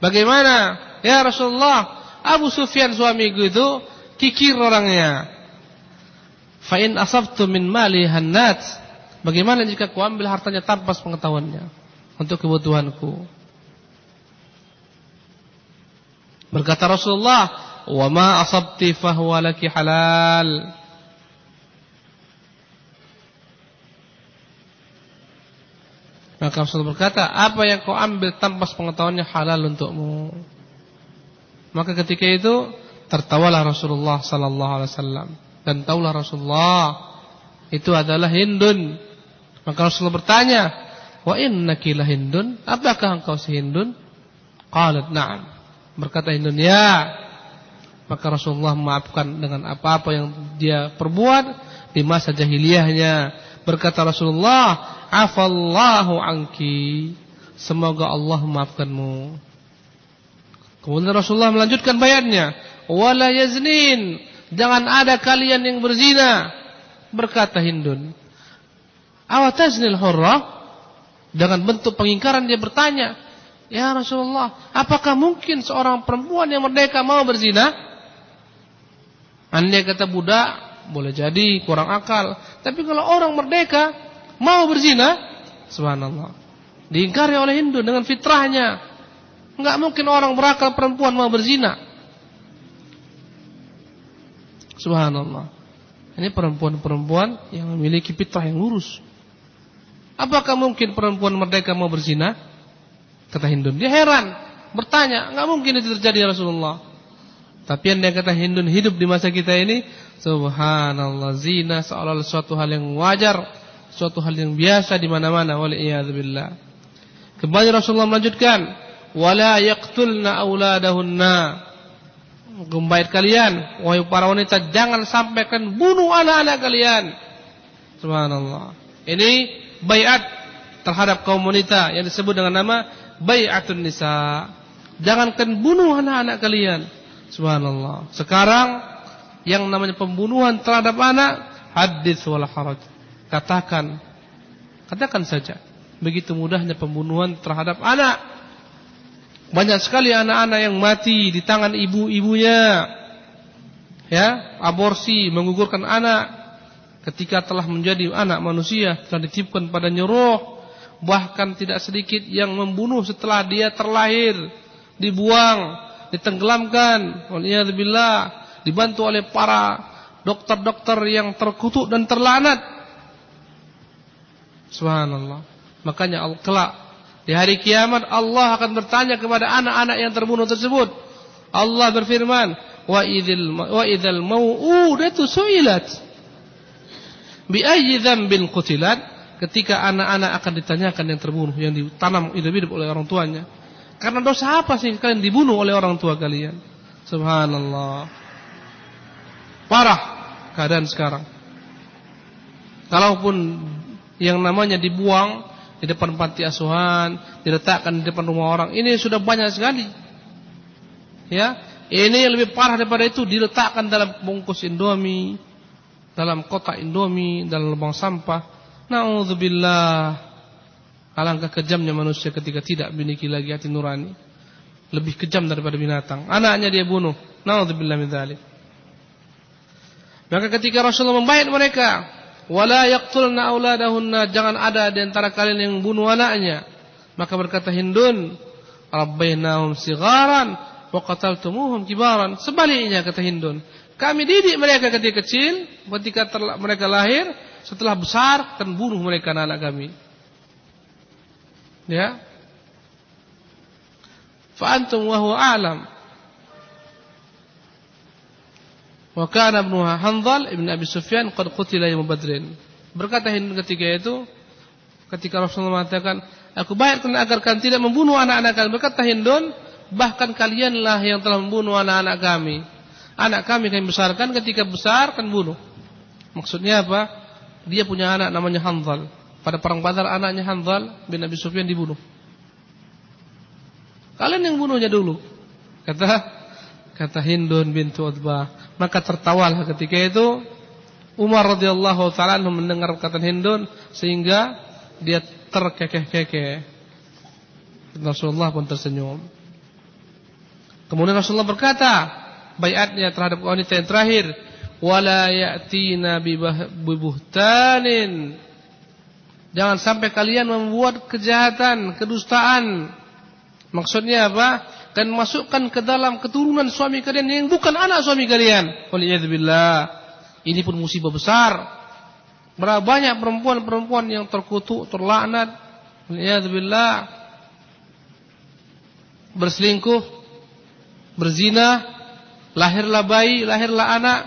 A: Bagaimana? Ya Rasulullah, Abu Sufyan suamiku itu kikir orangnya. Fa in asabtu min mali hannat. Bagaimana jika ku ambil hartanya tanpa pengetahuannya untuk kebutuhanku? Berkata Rasulullah, "Wa ma asabti fahuwa laki halal." Maka Rasul berkata, apa yang kau ambil tanpa pengetahuannya halal untukmu. Maka ketika itu tertawalah Rasulullah sallallahu alaihi wasallam dan taulah Rasulullah itu adalah Hindun. Maka Rasulullah bertanya, "Wa innaki la Hindun? Apakah engkau si Hindun?" Qalat, "Na'am." Berkata Hindun, "Ya." Maka Rasulullah memaafkan dengan apa-apa yang dia perbuat di masa jahiliyahnya. Berkata Rasulullah, afallahu anki. Semoga Allah memaafkanmu. Kemudian Rasulullah melanjutkan bayatnya, wala yaznin, jangan ada kalian yang berzina. Berkata Hindun, awataznil hurra? Dengan bentuk pengingkaran dia bertanya, Ya Rasulullah, apakah mungkin seorang perempuan yang merdeka mau berzina? Andai kata budak, boleh jadi kurang akal. Tapi kalau orang merdeka, mau berzina, subhanallah. Diingkari oleh Hindu dengan fitrahnya. Enggak mungkin orang berakal perempuan mau berzina. Subhanallah. Ini perempuan-perempuan yang memiliki fitrah yang lurus. Apakah mungkin perempuan merdeka mau berzina? Kata Hindu. Dia heran, bertanya, enggak mungkin itu terjadi ya Rasulullah. Tapi yang dia kata Hindu hidup di masa kita ini, subhanallah, zina seolah-olah suatu hal yang wajar suatu hal yang biasa di mana-mana waliyadzubillah. Kembali Rasulullah melanjutkan, wala yaqtulna auladahunna. Gembait kalian, wahai para wanita, jangan sampai kalian bunuh anak-anak kalian. Subhanallah. Ini bayat terhadap kaum wanita yang disebut dengan nama bayatun nisa. Jangankan bunuh anak-anak kalian. Subhanallah. Sekarang yang namanya pembunuhan terhadap anak hadis wal. Katakan, katakan saja. Begitu mudahnya pembunuhan terhadap anak. Banyak sekali anak-anak yang mati di tangan ibu-ibunya. Ya, aborsi, menggugurkan anak. Ketika telah menjadi anak manusia telah ditiupkan pada nyuruh. Bahkan tidak sedikit yang membunuh setelah dia terlahir. Dibuang ditenggelamkan. Oleh dibantu oleh para dokter-dokter yang terkutuk dan terlanat. Subhanallah. Makanya kelak di hari kiamat Allah akan bertanya kepada anak-anak yang terbunuh tersebut. Allah berfirman, "Wa idzal wa idzal mau'udatu su'ilat bi ayyi dzambin qutilat?" Ketika anak-anak akan ditanyakan yang terbunuh, yang ditanam hidup-hidup oleh orang tuanya. Karena dosa apa sih kalian dibunuh oleh orang tua kalian? Subhanallah. Parah keadaan sekarang. Kalaupun yang namanya dibuang di depan panti asuhan, diletakkan di depan rumah orang, ini sudah banyak sekali. Ya, ini yang lebih parah daripada itu diletakkan dalam bungkus Indomie, dalam kotak Indomie, dalam lubang sampah. Nauzubillah. Alangkah kejamnya manusia ketika tidak memiliki lagi hati nurani. Lebih kejam daripada binatang. Anaknya dia bunuh. Nauzubillah min. Maka ketika Rasulullah membayar mereka, wala yaqtulna auladahunna, jangan ada di antara kalian yang bunuh anaknya. Maka berkata Hindun, rabbainahum sigharan wa qataltumuhum kibaran. Sebaliknya kata Hindun, kami didik mereka ketika kecil, ketika mereka lahir, setelah besar akan bunuh mereka anak, -anak kami. Ya. Fa antum wa huwa a'lam. Wa kana Hanzal ibn Abi Sufyan qad qutila yawm Badrin. Berkata Hind ketika itu ketika Rasulullah mengatakan, "Aku bayar kalian agar kalian tidak membunuh anak-anak kalian." Berkata Hindun, "Bahkan kalianlah yang telah membunuh anak-anak kami. Anak kami kami besarkan ketika besar kan bunuh." Maksudnya apa? Dia punya anak namanya Hanzal. Pada perang Badar anaknya Hanzal bin Abi Sufyan dibunuh. Kalian yang bunuhnya dulu. Kata kata Hindun bintu Utbah. Maka tertawalah ketika itu Umar radhiyallahu taala mendengar kata Hindun sehingga dia terkekeh-kekeh. Rasulullah pun tersenyum. Kemudian Rasulullah berkata, bayatnya terhadap wanita yang terakhir, wala ya'tina bibuhtanin Jangan sampai kalian membuat kejahatan, kedustaan. Maksudnya apa? Dan masukkan ke dalam keturunan suami kalian yang bukan anak suami kalian. Waliyadzubillah. Ini pun musibah besar. Berapa banyak perempuan-perempuan yang terkutuk, terlaknat. Waliyadzubillah. Berselingkuh, berzina, lahirlah bayi, lahirlah anak,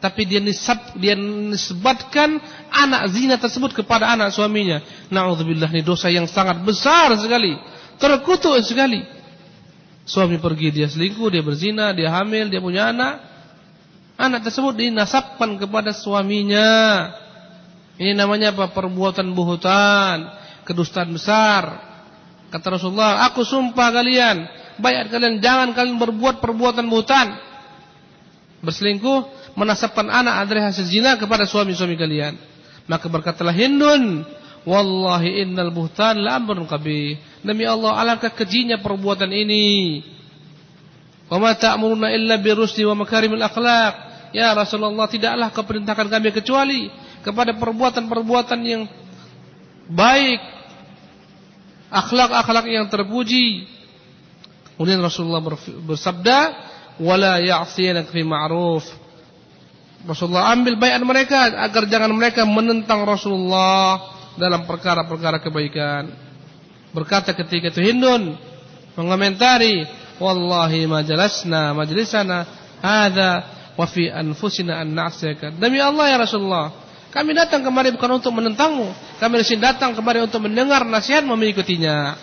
A: tapi dia nisab dia nisbatkan anak zina tersebut kepada anak suaminya. Nauzubillah ini dosa yang sangat besar sekali. Terkutuk sekali. Suami pergi dia selingkuh, dia berzina, dia hamil, dia punya anak. Anak tersebut dinasabkan kepada suaminya. Ini namanya apa? Perbuatan buhutan, kedustaan besar. Kata Rasulullah, aku sumpah kalian, bayar kalian jangan kalian berbuat perbuatan buhutan. Berselingkuh, menasabkan anak adalah hasil zina kepada suami-suami kalian. Maka berkatalah Hindun, Wallahi innal buhtan la amrun qabih. Demi Allah, alangkah kejinya perbuatan ini. Wa ma ta'muruna illa birusli wa makarimil akhlaq. Ya Rasulullah, tidaklah kau perintahkan kami kecuali kepada perbuatan-perbuatan yang baik, akhlak-akhlak yang terpuji. Kemudian Rasulullah bersabda, "Wala ya'siyanaka fi ma'ruf." Rasulullah ambil bayat mereka agar jangan mereka menentang Rasulullah dalam perkara-perkara kebaikan. Berkata ketika itu Hindun mengomentari, "Wallahi majalasna majlisana hadza wa fi anfusina an na'siyaka." Demi Allah ya Rasulullah, kami datang kemari bukan untuk menentangmu, kami di sini datang kemari untuk mendengar nasihat mengikutinya.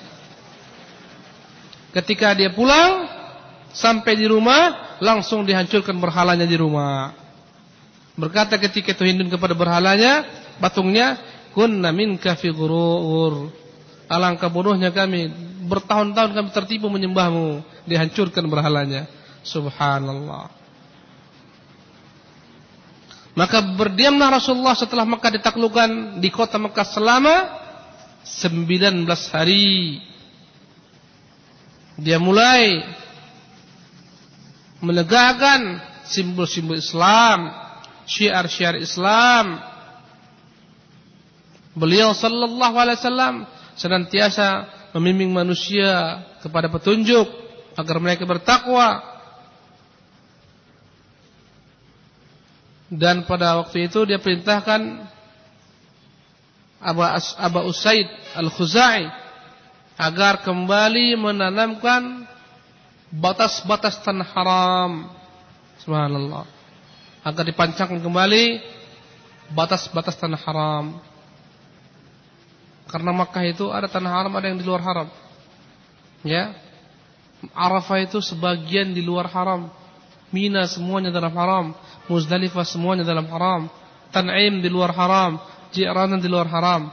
A: Ketika dia pulang sampai di rumah, langsung dihancurkan berhalanya di rumah. Berkata ketika itu Hindun kepada berhalanya, patungnya, kunna minka fi ghurur. Alangkah bodohnya kami, bertahun-tahun kami tertipu menyembahmu, dihancurkan berhalanya. Subhanallah. Maka berdiamlah Rasulullah setelah Mekah ditaklukkan di kota Mekah selama 19 hari. Dia mulai menegakkan simbol-simbol Islam syiar-syiar Islam. Beliau sallallahu alaihi wasallam senantiasa membimbing manusia kepada petunjuk agar mereka bertakwa. Dan pada waktu itu dia perintahkan Aba, Aba Usaid Al-Khuzai agar kembali menanamkan batas-batas tanah haram. Subhanallah. Agar dipancangkan kembali batas-batas tanah haram. Karena Makkah itu ada tanah haram, ada yang di luar haram. Ya. Arafah itu sebagian di luar haram. Mina semuanya dalam haram. Muzdalifah semuanya dalam haram. Tan'im di luar haram. Ji'ranan di luar haram.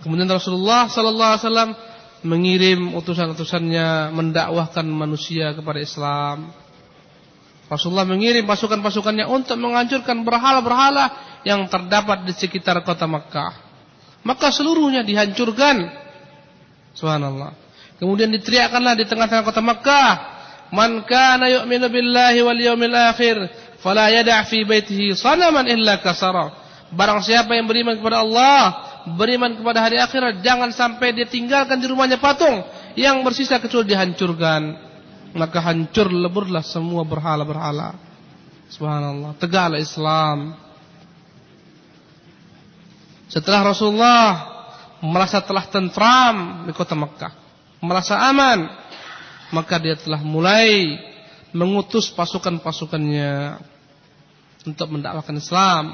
A: Kemudian Rasulullah sallallahu alaihi wasallam mengirim utusan-utusannya mendakwahkan manusia kepada Islam. Rasulullah mengirim pasukan-pasukannya untuk menghancurkan berhala-berhala yang terdapat di sekitar kota Makkah. Maka seluruhnya dihancurkan. Subhanallah. Kemudian diteriakkanlah di tengah-tengah kota Makkah, "Man kana yu'minu billahi wal yawmil akhir, fala yada' fi baitihi sanaman illa kasara." Barang siapa yang beriman kepada Allah, beriman kepada hari akhirat, jangan sampai dia tinggalkan di rumahnya patung yang bersisa kecuali dihancurkan. Maka hancur leburlah semua berhala-berhala. Subhanallah. Tegaklah Islam. Setelah Rasulullah merasa telah tentram di kota Mekah, merasa aman, maka dia telah mulai mengutus pasukan-pasukannya untuk mendakwakan Islam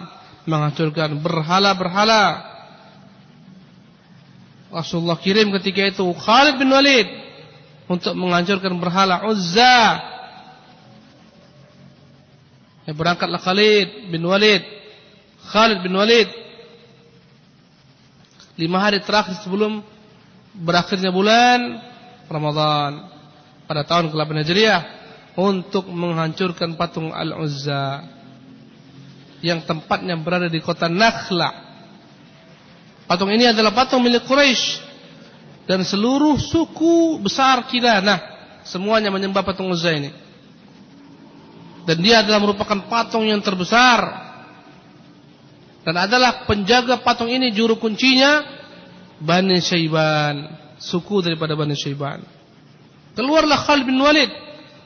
A: menghancurkan berhala-berhala. Rasulullah kirim ketika itu Khalid bin Walid untuk menghancurkan berhala Uzza. Ya, berangkatlah Khalid bin Walid. Khalid bin Walid. Lima hari terakhir sebelum berakhirnya bulan Ramadan pada tahun ke-8 Hijriah untuk menghancurkan patung Al-Uzza yang tempatnya berada di kota Nakhla. Patung ini adalah patung milik Quraisy dan seluruh suku besar Kinanah semuanya menyembah patung Uzza ini. Dan dia adalah merupakan patung yang terbesar dan adalah penjaga patung ini juru kuncinya Bani Syaiban, suku daripada Bani Syaiban. Keluarlah Khalid bin Walid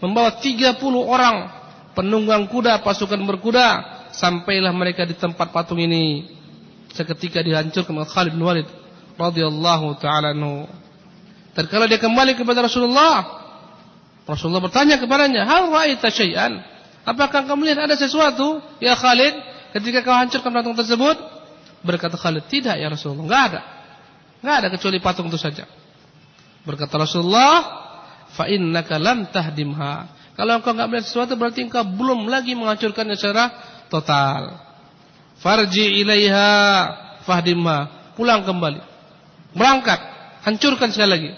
A: membawa 30 orang penunggang kuda, pasukan berkuda sampailah mereka di tempat patung ini seketika dihancurkan oleh Khalid bin Walid radhiyallahu taala anhu. Tatkala dia kembali kepada Rasulullah, Rasulullah bertanya kepadanya, "Hal ra'aita syai'an?" Apakah kamu lihat ada sesuatu, ya Khalid, ketika kau hancurkan patung tersebut? Berkata Khalid, "Tidak ya Rasulullah, enggak ada." Enggak ada kecuali patung itu saja. Berkata Rasulullah, "Fa innaka lam tahdimha." Kalau engkau enggak melihat sesuatu berarti engkau belum lagi menghancurkannya secara total. Farji ilaiha fahdimha. Pulang kembali. Berangkat. Hancurkan sekali lagi.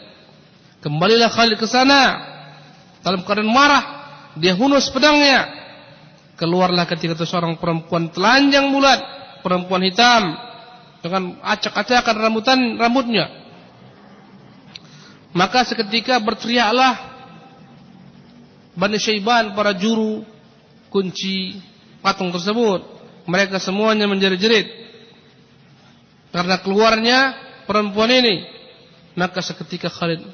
A: Kembalilah Khalid ke sana. Dalam keadaan marah. Dia hunus pedangnya. Keluarlah ketika itu seorang perempuan telanjang bulat. Perempuan hitam. Dengan acak-acakan rambutan rambutnya. Maka seketika berteriaklah Bani Syaiban para juru kunci patung tersebut. Mereka semuanya menjerit-jerit. Karena keluarnya perempuan ini. Maka seketika Khalid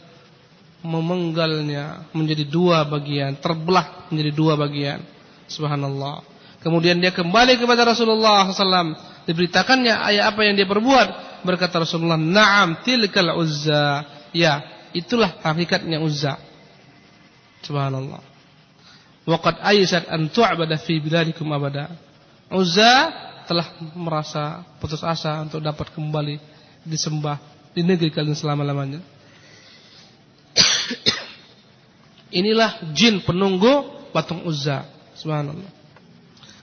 A: memenggalnya menjadi dua bagian. Terbelah menjadi dua bagian. Subhanallah. Kemudian dia kembali kepada Rasulullah SAW. Diberitakannya ayat apa yang dia perbuat. Berkata Rasulullah, Naam tilkal uzza. Ya, itulah hakikatnya uzza. Subhanallah. Waqad aysat an tu'bada fi biladikum abada. Uzza telah merasa putus asa untuk dapat kembali disembah di negeri kalian selama-lamanya. Inilah jin penunggu patung Uzza. Subhanallah.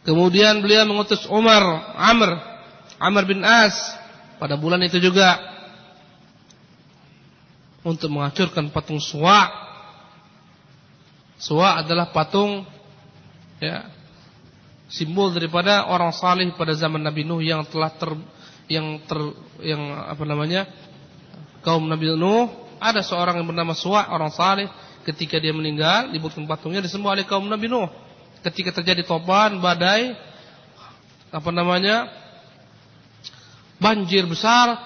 A: Kemudian beliau mengutus Umar, Amr, Amr bin As. Pada bulan itu juga untuk menghancurkan patung Suwa. Suwa adalah patung ya simbol daripada orang saleh pada zaman Nabi Nuh yang telah ter yang ter yang apa namanya kaum Nabi Nuh. Ada seorang yang bernama Suwa orang saleh ketika dia meninggal dibuatkan patungnya disembah oleh kaum Nabi Nuh ketika terjadi topan badai apa namanya banjir besar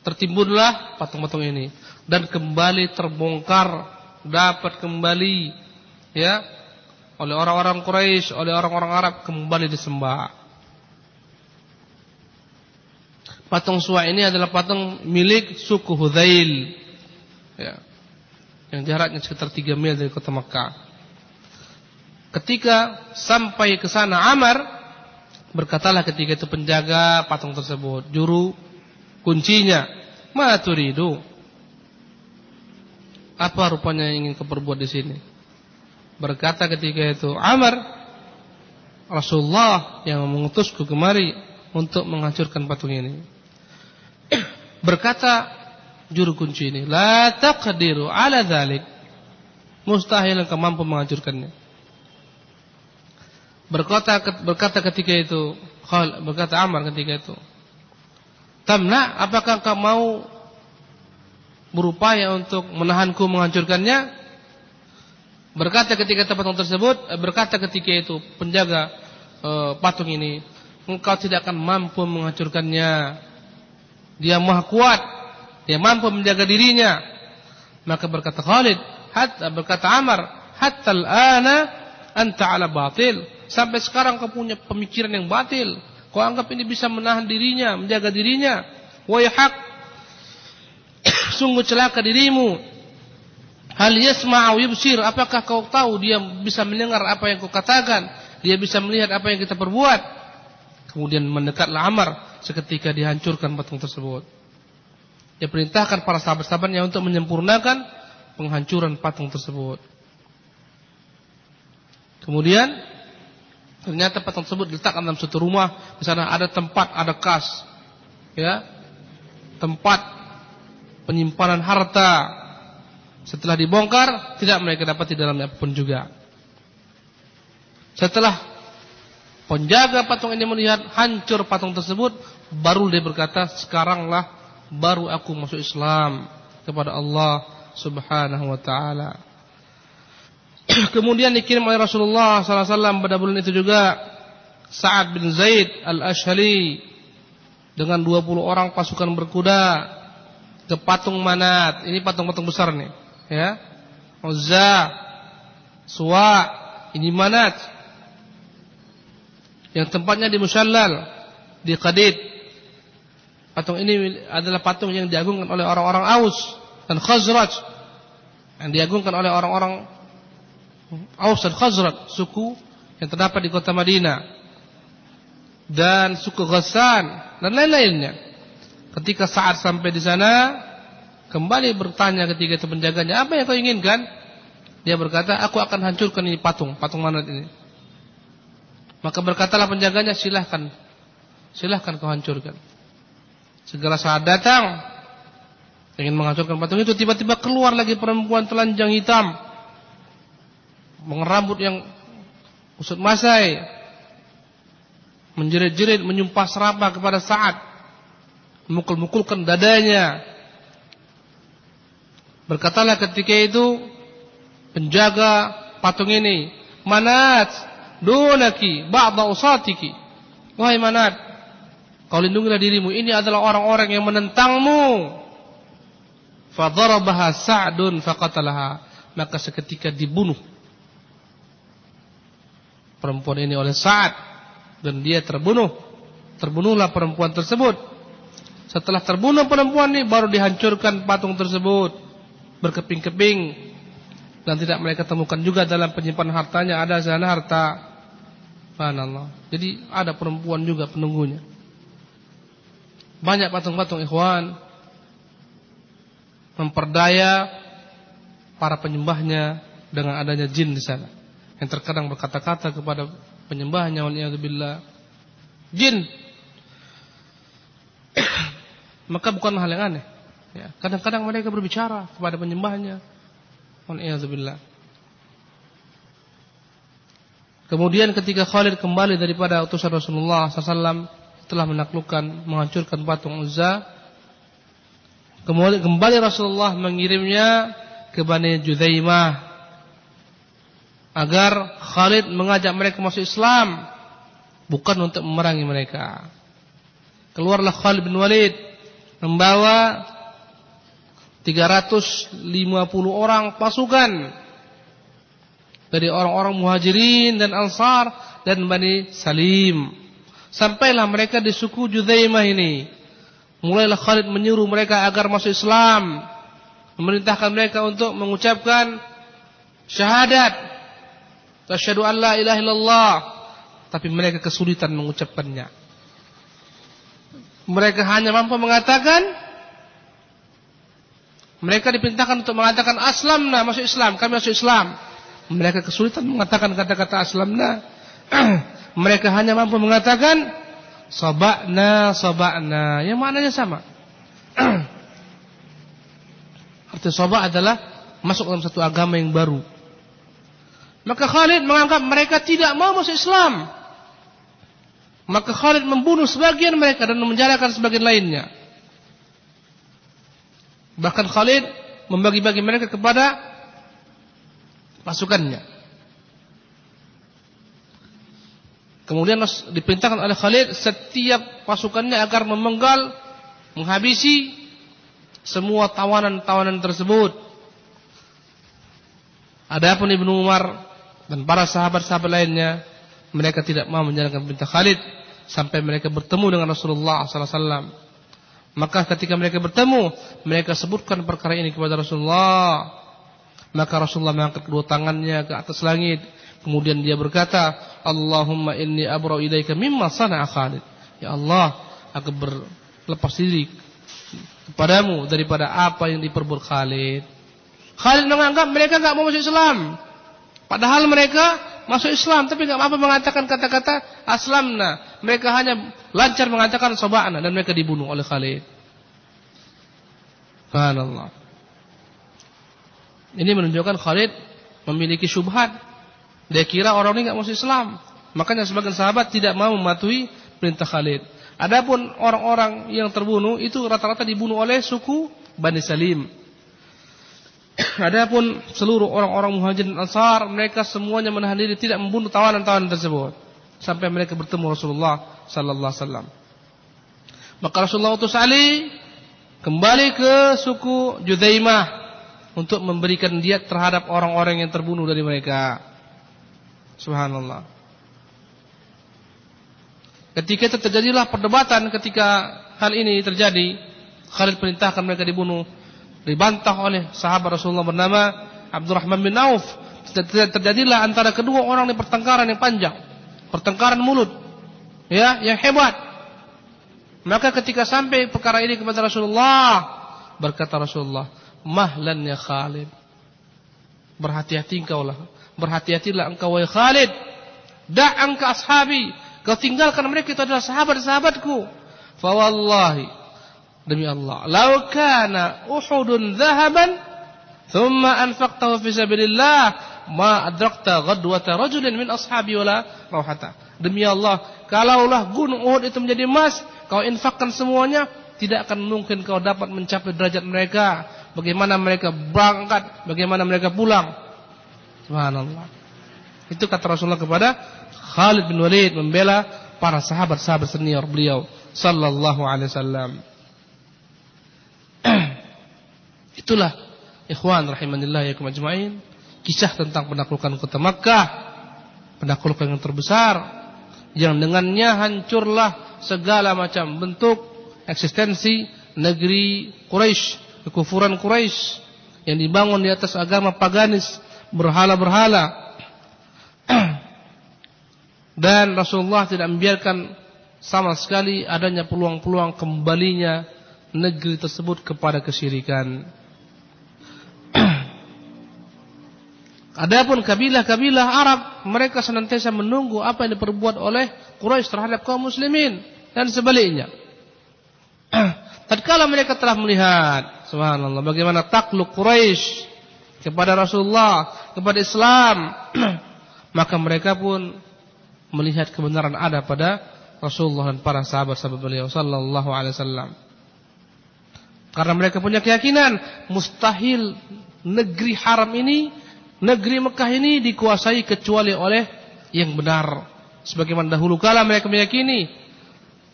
A: tertimbunlah patung-patung ini dan kembali terbongkar dapat kembali ya oleh orang-orang Quraisy, oleh orang-orang Arab kembali disembah. Patung Suwa ini adalah patung milik suku Hudzail. Ya. Yang jaraknya sekitar 3 mil dari kota Makkah. Ketika sampai ke sana Amr berkatalah ketika itu penjaga patung tersebut, juru kuncinya, "Ma turidu?" Apa rupanya yang ingin kau perbuat di sini? Berkata ketika itu Amr Rasulullah yang mengutusku kemari untuk menghancurkan patung ini. Berkata juru kunci ini, "La taqdiru ala dzalik." Mustahil engkau mampu menghancurkannya. Berkata berkata ketika itu, berkata Amr ketika itu, "Tamna, apakah kau mau berupaya untuk menahanku menghancurkannya?" Berkata ketika patung tersebut, eh, berkata ketika itu penjaga e, patung ini, "Engkau tidak akan mampu menghancurkannya. Dia maha kuat, dia mampu menjaga dirinya." Maka berkata Khalid, hatta berkata Amr, "Hatta al-ana anta ala batil." Sampai sekarang kau punya pemikiran yang batil. Kau anggap ini bisa menahan dirinya, menjaga dirinya. Wayhak. Sungguh celaka dirimu. Hal yasma'u yubsir. Apakah kau tahu dia bisa mendengar apa yang kau katakan? Dia bisa melihat apa yang kita perbuat? Kemudian mendekatlah Amar seketika dihancurkan patung tersebut. Dia perintahkan para sahabat-sahabatnya untuk menyempurnakan penghancuran patung tersebut. Kemudian Ternyata patung tersebut diletakkan dalam satu rumah, di sana ada tempat, ada kas. Ya. Tempat penyimpanan harta. Setelah dibongkar, tidak mereka dapat di dalamnya apa pun juga. Setelah penjaga patung ini melihat hancur patung tersebut, baru dia berkata, "Sekaranglah baru aku masuk Islam kepada Allah Subhanahu wa taala." Kemudian dikirim oleh Rasulullah SAW pada bulan itu juga Sa'ad bin Zaid al-Ashali dengan 20 orang pasukan berkuda ke patung Manat. Ini patung-patung besar nih, ya. Uzza, Suwa, ini Manat. Yang tempatnya di Musyallal, di Qadid. Patung ini adalah patung yang diagungkan oleh orang-orang Aus dan Khazraj. Yang diagungkan oleh orang-orang Aus dan Khazraj, suku yang terdapat di kota Madinah. Dan suku Ghassan dan lain-lainnya. Ketika saat sampai di sana, kembali bertanya ketika itu penjaganya, "Apa yang kau inginkan?" Dia berkata, "Aku akan hancurkan ini patung, patung manat ini." Maka berkatalah penjaganya, "Silahkan. Silahkan kau hancurkan." Segera saat datang ingin menghancurkan patung itu, tiba-tiba keluar lagi perempuan telanjang hitam mengerambut yang usut masai, menjerit-jerit, menyumpah serapah kepada saat, memukul-mukulkan dadanya. Berkatalah ketika itu penjaga patung ini, Manat, dunaki, ba'da usatiki. Wahai Manat, kau lindungilah dirimu. Ini adalah orang-orang yang menentangmu. Fadharabaha Sa'dun faqatalaha. Maka seketika dibunuh perempuan ini oleh Sa'ad dan dia terbunuh. Terbunuhlah perempuan tersebut. Setelah terbunuh perempuan ini baru dihancurkan patung tersebut berkeping-keping dan tidak mereka temukan juga dalam penyimpanan hartanya ada sana harta. Subhanallah. Jadi ada perempuan juga penunggunya. Banyak patung-patung ikhwan memperdaya para penyembahnya dengan adanya jin di sana yang terkadang berkata-kata kepada penyembahnya waliyadzubillah jin. Maka bukan hal yang aneh. Ya kadang-kadang mereka berbicara kepada penyembahnya waliyadzubillah kemudian ketika Khalid kembali daripada utusan Rasulullah SAW telah menaklukkan menghancurkan patung Uzza. Kemudian kembali Rasulullah mengirimnya ke Bani Judaimah agar Khalid mengajak mereka masuk Islam bukan untuk memerangi mereka. Keluarlah Khalid bin Walid membawa 350 orang pasukan dari orang-orang Muhajirin dan Ansar dan Bani Salim. Sampailah mereka di suku Judaimah ini. Mulailah Khalid menyuruh mereka agar masuk Islam. Memerintahkan mereka untuk mengucapkan syahadat. Tasyhadu an la ilaha illallah. Tapi mereka kesulitan mengucapkannya. Mereka hanya mampu mengatakan mereka diperintahkan untuk mengatakan aslamna masuk Islam, kami masuk Islam. Mereka kesulitan mengatakan kata-kata aslamna. mereka hanya mampu mengatakan Sobakna, sobakna. Yang maknanya sama. Arti sobak adalah masuk dalam satu agama yang baru. Maka Khalid menganggap mereka tidak mau masuk Islam. Maka Khalid membunuh sebagian mereka dan menjarakan sebagian lainnya. Bahkan Khalid membagi-bagi mereka kepada pasukannya. Kemudian diperintahkan oleh Khalid setiap pasukannya agar memenggal, menghabisi semua tawanan-tawanan tersebut. Adapun Ibnu Umar dan para sahabat-sahabat lainnya, mereka tidak mau menjalankan perintah Khalid sampai mereka bertemu dengan Rasulullah SAW. Maka ketika mereka bertemu, mereka sebutkan perkara ini kepada Rasulullah. Maka Rasulullah mengangkat kedua tangannya ke atas langit Kemudian dia berkata, Allahumma inni abra'u ilaika mimma sana'a Khalid. Ya Allah, aku berlepas diri kepadamu daripada apa yang diperbuat Khalid. Khalid menganggap mereka enggak mau masuk Islam. Padahal mereka masuk Islam tapi enggak mampu mengatakan kata-kata aslamna. Mereka hanya lancar mengatakan soba'na dan mereka dibunuh oleh Khalid. Subhanallah. Ini menunjukkan Khalid memiliki syubhat dia kira orang ini nggak masuk Islam. Makanya sebagian sahabat tidak mau mematuhi perintah Khalid. Adapun orang-orang yang terbunuh itu rata-rata dibunuh oleh suku Bani Salim. Adapun seluruh orang-orang Muhajirin Ansar mereka semuanya menahan diri tidak membunuh tawanan-tawanan tersebut sampai mereka bertemu Rasulullah sallallahu alaihi wasallam. Maka Rasulullah utus Ali kembali ke suku Judaimah untuk memberikan diat terhadap orang-orang yang terbunuh dari mereka. Subhanallah. Ketika terjadilah perdebatan ketika hal ini terjadi, Khalid perintahkan mereka dibunuh, dibantah oleh sahabat Rasulullah bernama Abdurrahman bin Auf. Terjadilah antara kedua orang ini pertengkaran yang panjang, pertengkaran mulut, ya, yang hebat. Maka ketika sampai perkara ini kepada Rasulullah, berkata Rasulullah, "Mahlan ya Khalid." Berhati-hati engkau lah Berhati-hatilah engkau wahai Khalid. Da'anka ashabi. Kau tinggalkan mereka itu adalah sahabat-sahabatku. Fa wallahi demi Allah, "Lau kana Uhudun dhahaban thumma anfaqtahu fi sabilillah, ma adrakta ghadwata rajulin min ashabi wala rauhata." Demi Allah, kalaulah gunung Uhud itu menjadi emas, kau infakkan semuanya, tidak akan mungkin kau dapat mencapai derajat mereka. Bagaimana mereka berangkat, bagaimana mereka pulang. Subhanallah. Itu kata Rasulullah kepada Khalid bin Walid membela para sahabat-sahabat senior beliau sallallahu alaihi wasallam. Itulah ikhwan rahimanillah ya ajmain kisah tentang penaklukan kota Makkah, penaklukan yang terbesar yang dengannya hancurlah segala macam bentuk eksistensi negeri Quraisy, kekufuran Quraisy yang dibangun di atas agama paganis berhala-berhala. Dan Rasulullah tidak membiarkan sama sekali adanya peluang-peluang kembalinya negeri tersebut kepada kesyirikan. Adapun kabilah-kabilah Arab, mereka senantiasa menunggu apa yang diperbuat oleh Quraisy terhadap kaum muslimin dan sebaliknya. Tatkala mereka telah melihat, subhanallah, bagaimana takluk Quraisy kepada Rasulullah, kepada Islam, maka mereka pun melihat kebenaran ada pada Rasulullah dan para sahabat-sahabat beliau sallallahu alaihi wasallam. Karena mereka punya keyakinan mustahil negeri haram ini, negeri Mekah ini dikuasai kecuali oleh yang benar. Sebagaimana dahulu kala mereka meyakini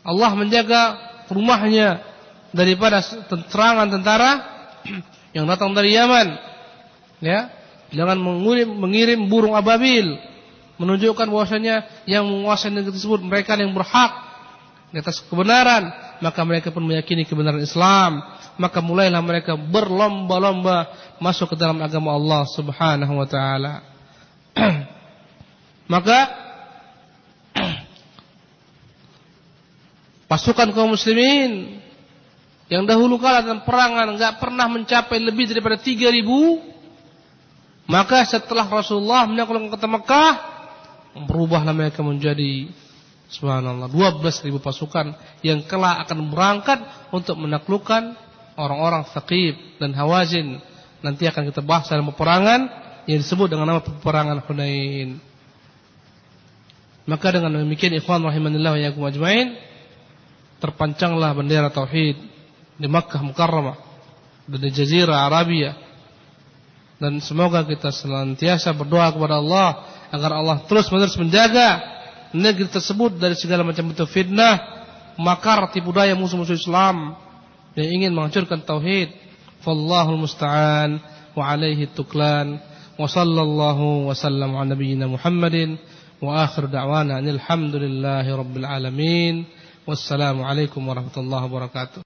A: Allah menjaga rumahnya daripada serangan tentara yang datang dari Yaman Ya, jangan mengirim, mengirim burung ababil menunjukkan bahwasanya yang menguasai negeri tersebut mereka yang berhak di atas kebenaran maka mereka pun meyakini kebenaran Islam. Maka mulailah mereka berlomba-lomba masuk ke dalam agama Allah Subhanahu wa taala. maka pasukan kaum muslimin yang dahulu kala dalam perangan enggak pernah mencapai lebih daripada 3000 maka setelah Rasulullah menyelamatkan kota Mekah berubahlah mereka menjadi subhanallah 12.000 pasukan yang kelak akan berangkat untuk menaklukkan orang-orang Thaqib dan Hawazin. Nanti akan kita bahas dalam peperangan yang disebut dengan nama peperangan Hunain. Maka dengan demikian ikhwan rahimanillah wa ajmain terpancanglah bendera tauhid di Makkah Mukarramah dan di Jazirah Arabia dan semoga kita senantiasa berdoa kepada Allah agar Allah terus-menerus menjaga negeri tersebut dari segala macam bentuk fitnah, makar tipu daya musuh-musuh Islam yang ingin menghancurkan tauhid. Wallahul musta'an wa alaihi tuklan. Wa sallallahu wa sallam ala nabiyyina Muhammadin wa akhir da'wana alhamdulillahi rabbil alamin. Wassalamu alaikum warahmatullahi wabarakatuh.